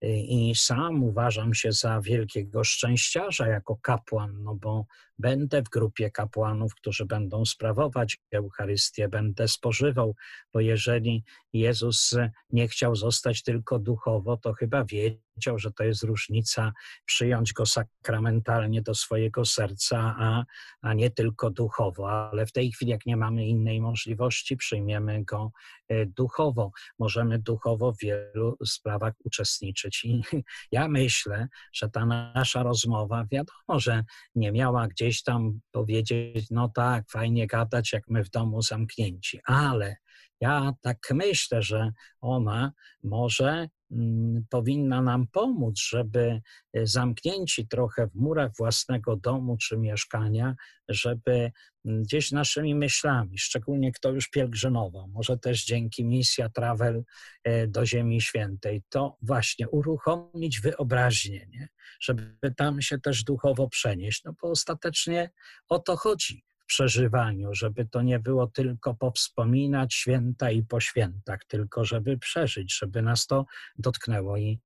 I sam uważam się za wielkiego szczęściarza jako kapłan, no bo będę w grupie kapłanów, którzy będą sprawować Eucharystię, będę spożywał, bo jeżeli Jezus nie chciał zostać tylko duchowo, to chyba wiedział, że to jest różnica przyjąć go sakramentalnie do swojego serca, a, a nie tylko duchowo. Ale w tej chwili, jak nie mamy innej możliwości, przyjmiemy go e, duchowo. Możemy duchowo w wielu sprawach uczestniczyć. I ja myślę, że ta nasza rozmowa, wiadomo, że nie miała gdzieś tam powiedzieć, no tak, fajnie gadać, jak my w domu zamknięci, ale ja tak myślę, że ona może mm, powinna nam pomóc, żeby e, zamknięci trochę w murach własnego domu czy mieszkania, żeby mm, gdzieś naszymi myślami, szczególnie kto już pielgrzymował, może też dzięki misja Travel e, do Ziemi Świętej, to właśnie uruchomić wyobraźnię, nie? żeby tam się też duchowo przenieść, no bo ostatecznie o to chodzi przeżywaniu, żeby to nie było tylko powspominać święta i po świętach, tylko żeby przeżyć, żeby nas to dotknęło. I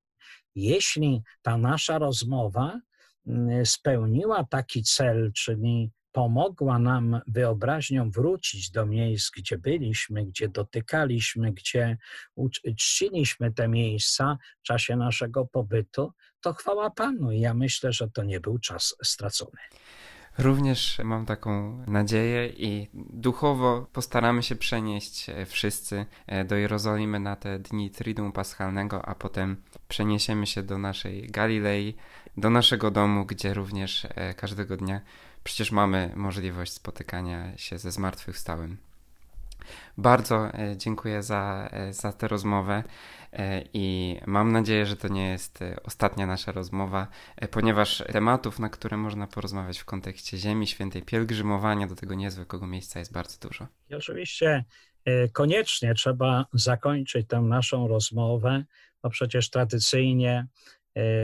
jeśli ta nasza rozmowa mm, spełniła taki cel, czyli pomogła nam wyobraźnią wrócić do miejsc, gdzie byliśmy, gdzie dotykaliśmy, gdzie czciliśmy te miejsca w czasie naszego pobytu, to chwała Panu. I ja myślę, że to nie był czas stracony. Również mam taką nadzieję i duchowo postaramy się przenieść e, wszyscy e, do Jerozolimy na te dni Triduum Paschalnego, a potem przeniesiemy się do naszej Galilei, do naszego domu, gdzie również e, każdego dnia przecież mamy możliwość spotykania się ze zmartwychwstałym. Bardzo dziękuję za, za tę rozmowę. E, i mam nadzieję, że to nie jest e, ostatnia nasza rozmowa, e, ponieważ tematów, na które można porozmawiać w kontekście Ziemi Świętej, pielgrzymowania do tego niezwykłego miejsca jest bardzo dużo. I oczywiście koniecznie trzeba zakończyć tę naszą rozmowę, bo przecież tradycyjnie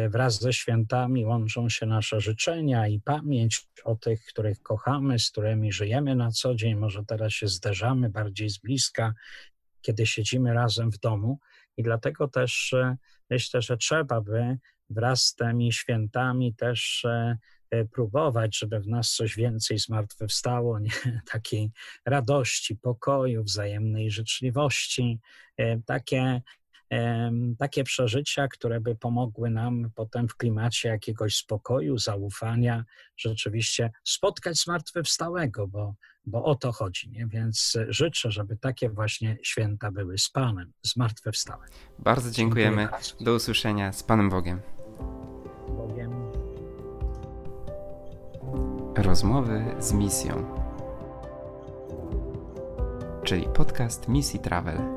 wraz ze świętami łączą się nasze życzenia i pamięć o tych, których kochamy, z którymi żyjemy na co dzień. Może teraz się zderzamy bardziej z bliska, kiedy siedzimy razem w domu. I dlatego też e, myślę, że trzeba by wraz z tymi świętami też e, e, próbować, żeby w nas coś więcej zmartwychwstało, nie? takiej radości, pokoju, wzajemnej życzliwości, takie takie przeżycia, które by pomogły nam potem w klimacie jakiegoś spokoju, zaufania, rzeczywiście spotkać zmartwychwstałego, bo, bo o to chodzi. Nie? Więc życzę, żeby takie właśnie święta były z Panem, zmartwychwstałym. Bardzo dziękujemy. Dziękuję. Do usłyszenia z Panem Bogiem. Bogiem. Rozmowy z misją. Czyli podcast Misji Travel.